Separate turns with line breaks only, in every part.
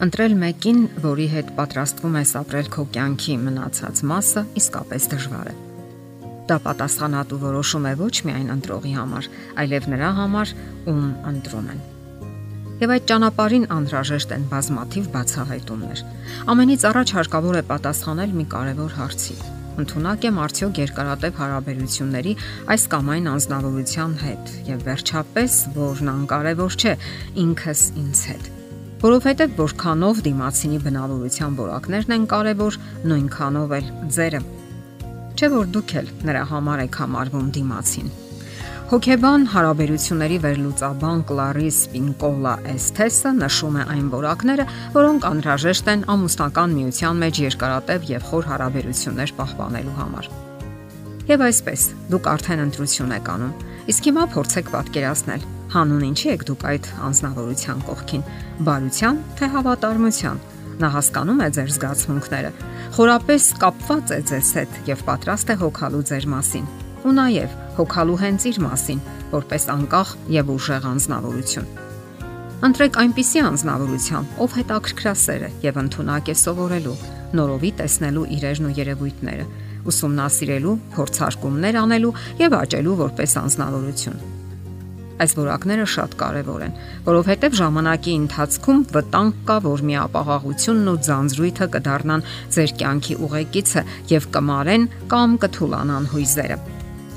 Ընտրել մեկին, որի հետ պատրաստվում ես ապրել քո կյանքի մնացած մասը, իսկապես դժվար է։ Դա պատասխանատու որոշում է ոչ միայն ընտրողի համար, այլև նրա համար, ում ընտրում են։ Եվ այդ ճանապարհին անհրաժեշտ են բազմաթիվ բացահայտումներ։ Ամենից առաջ հարկավոր է պատասխանել մի կարևոր հարցի. ընդունակ եմ արդյոք երկարատև հարաբերությունների այս կամ այն անznավորության հետ եւ վերջապես որն անկարևոր չէ ինքս ինձ հետ որովհետև որքանով դիմացինի բնավորության որակներն են կարևոր, նույնքանով էլ ձերը։ Չէ որ դուք էլ նրա համար եք համարվում դիմացին։ Հոգեբան հարաբերությունների վերլուծաբան Կլարիս Պինկոլա Էսթեսը նշում է այն որակները, որոնք անհրաժեշտ են ամուսնական միության մեջ երկարատև եւ խոր հարաբերություններ պահպանելու համար։ Եվ այսպես, դուք արդեն ընտրություն եք անում։ Իսկ հիմա փորձեք պատկերացնել, Հանուն ինչի եք դուք այդ անznավորության կողքին։ Բարության թե հավատարմության։ Նա հասկանում է ձեր զգացմունքները, խորապես կապված է ձեզ հետ եւ պատրաստ է հոգալու ձեր մասին։ Ու նաեւ հոգալու հենց իր մասին, որպես անկախ եւ ուժեղ անznավորություն։ Ընտրեք այնպիսի անznավորության, ով հետաքրքրասեր է եւ ընդունակ է սովորելու, նորովի տեսնելու իրերն ու երևույթները, ուսումնասիրելու, փորձարկումներ անելու եւ աճելու որպես անznավորություն Այս որակները շատ կարևոր են, որովհետև ժամանակի ընթացքում վտանգ կա, որ միապաղաղությունն ու ձանձրույթը կդառնան ձեր կյանքի ուղեկիցը եւ կմարեն կամ կթուլանան հույզերը։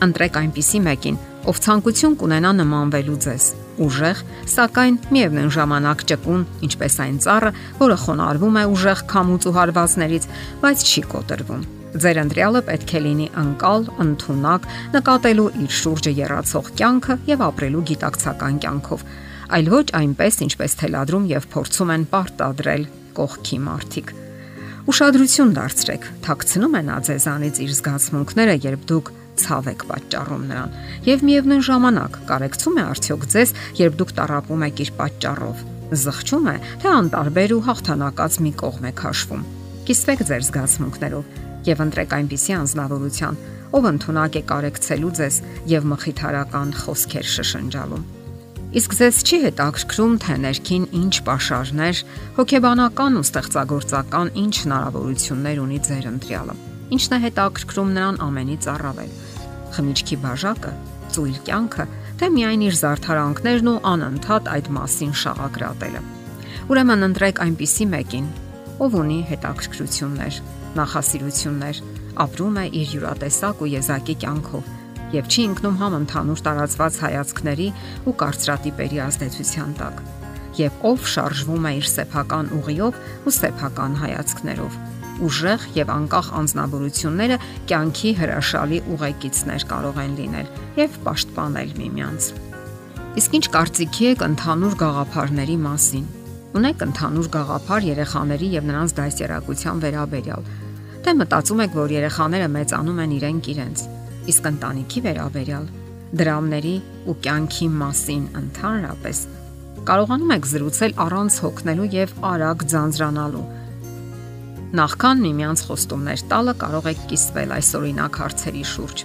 Ընտրեք այնպիսի մեկին, ով ցանկություն կունենա նմանվելու ձեզ, ուժեղ, սակայն միևնույն ժամանակ ճկուն, ինչպես այն ծառը, որը խոնարհվում է ուժեղ քամուց ու հարվածներից, բայց չի կոտրվում։ Ձեր ընտրյալը պետք է լինի անկալ, ընդունակ, նկատելու իր շուրջը երացող կյանքը եւ ապրելու գիտակցական կյանքով, այլ ոչ այնպես, ինչպես թելադրում եւ փորձում են պարտադրել կողքի մարդիկ։ Ուշադրություն դարձրեք, թաքցնում է նա ձեզանից իր զգացմունքները, երբ դուք ցավ եք պատճառում նրան։ Եվ միևնույն ժամանակ կարեկցում է արդյոք ձեզ, երբ դուք տարապում եք իր պատճառով։ Զղջում է, թե անտարբեր ու հաղթանակած մի կողմ եք հաշվում։ Կիսվեք ձեր զգացմունքներով եւ ընտրեք այնպիսի անznավորության, ով ընդունակ է կարեկցելու ձեզ եւ մխիթարական խոսքեր շշնջալու։ Իսկ ձեզ չի հետաքրքրում թե ներքին ինչ pašարներ, հոգեբանական ու ստեղծագործական ինչ հնարավորություններ ունի ձեր ընտրյալը։ Ինչն է հետաքրքրում նրան ամենից առավել։ Խմիչքի բաժակը, ծույլ կյանքը, թե միայն իր զարթարանքներն ու անընդհատ այդ մասին շաղակրատելը։ Ուրեմն ընտրեք այնպիսի մեկին, ով ունի հետաքրքրություններ, նախասիրություններ, ապրում է իր յուրատեսակ ու եզակի կյանքով եւ չի ընկնում համընդհանուր տարածված հայացքների ու կարծրատիպերի ազդեցության տակ եւ ով շարժվում է իր սեփական ուղիով ու սեփական հայացքներով ուժեղ եւ անկախ անznավորությունները կյանքի հրաշալի ուղեկիցներ կարող են լինել եւ պաշտպանել միմյանց իսկ ինչ կարծիքի եք ընդհանուր գաղափարների մասին ունեք ընդհանուր գաղափար երեխաների եւ նրանց դասերակցության վերաբերյալ թե մտածում եք, որ երեխաները մեծանում են իրենք իրենց, իսկ ընտանիքի վերաբերյալ դրամների ու կյանքի մասին ընդհանրապես կարողանում եք զրուցել առանց հոգնելու եւ արագ ձանձրանալու։ Նախքան միմյանց խոստումներ տալը կարող եք կիսվել այս օրինակ հարցերի շուրջ։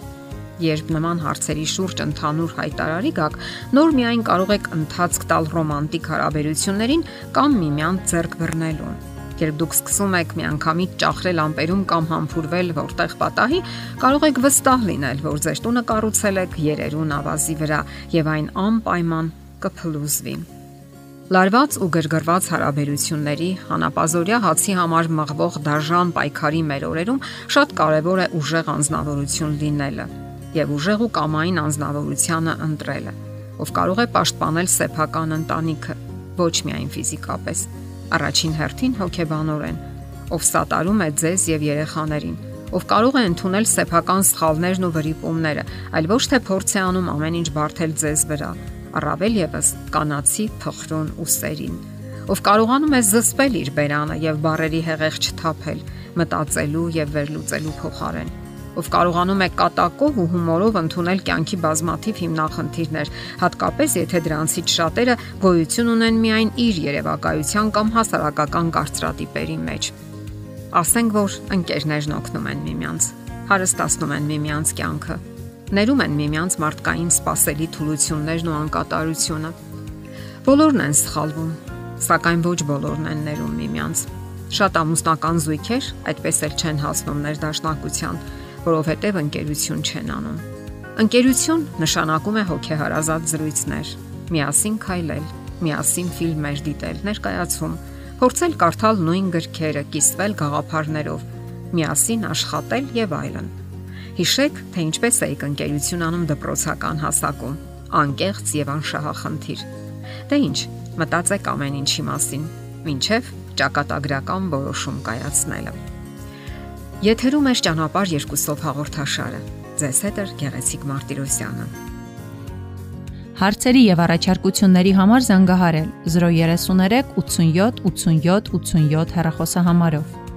Երբ նման հարցերի շուրջ ընդհանուր հայտարարի գաք, նոր միայն կարող եք ընթացք տալ ռոմանտիկ հարաբերություններին կամ միմյանց ձեռք բռնելուն Երբ դուք սկսում եք միանգամից ճախրել ամպերում կամ համբուրվել որտեղ պատահի, կարող եք վստահ լինել, որ ձեր տունը կառուցել եք երերուն ավազի վրա եւ այն անպայման կփլուզվի։ Լարված ու գրգռված հարաբերությունների հանապազորյա հացի համար մղվող դաժան պայքարի մեր օրերում շատ կարևոր է ուժեղ անznավորություն լինելը եւ ուժեղ ու կամային անznավորությունը ընտրելը, ով կարող է պաշտպանել սեփական ընտանիքը, ոչ միայն ֆիզիկապես Առաջին հերթին հոգեբանորեն, ով սատարում է ձեզ եւ երեխաներին, ով կարող է ընդունել սեփական սխալներն ու վրիպումները, այլ ոչ թե փորձ է անում ամեն ինչ բարթել ձեզ վրա, առավել եւս կանացի փխրուն ու սերին, ով կարողանում է զսպել իր բերանը եւ բարերի հեղեղ չթափել, մտածելու եւ վերլուծելու փոխարեն ով կարողանում է կատակով ու հումորով ընդունել կյանքի բազմաթիվ հիմնախնդիրներ, հատկապես եթե դրանցից շատերը գոյություն ունեն միայն իր երևակայության կամ հասարակական կարծրատիպերի մեջ։ Ասենք որ ընկերներն օգնում են միմյանց, հարստացնում են միմյանց կյանքը, ներում են միմյանց մարդկային սпасելի թուլություններն ու անկատարությունը։ Բոլորն են սխալվում, սակայն ոչ բոլորն են ներում միմյանց։ Շատ ամուսնական զույգեր այդպես էլ չեն հասնում ներդաշնակության, որովհետև ընկերություն չեն անում։ Ընկերություն նշանակում է հոգեհարազատ զրույցներ, միասին քայլել, միասին ֆիլմեր դիտել, ներկայացում, փորձել կարդալ նույն գրքերը, կիսվել գաղափարներով, միասին աշխատել եւ այլն։ Հիշեք, թե ինչպես էիք ընկերություն անում դպրոցական հասակում, անկեղծ եւ անշահախնդիր։ Դե ինչ, մտածեք ամեն ինչի մասին, ինչեվ ճակատագրական որոշում կայացնելը։ Եթերում է ճանապարհ երկուսով հաղորդաշարը։ Ձեզ հետ է Գեղեցիկ Մարտիրոսյանը։
Հարցերի եւ առաջարկությունների համար զանգահարել 033 87 87 87 հեռախոսահամարով։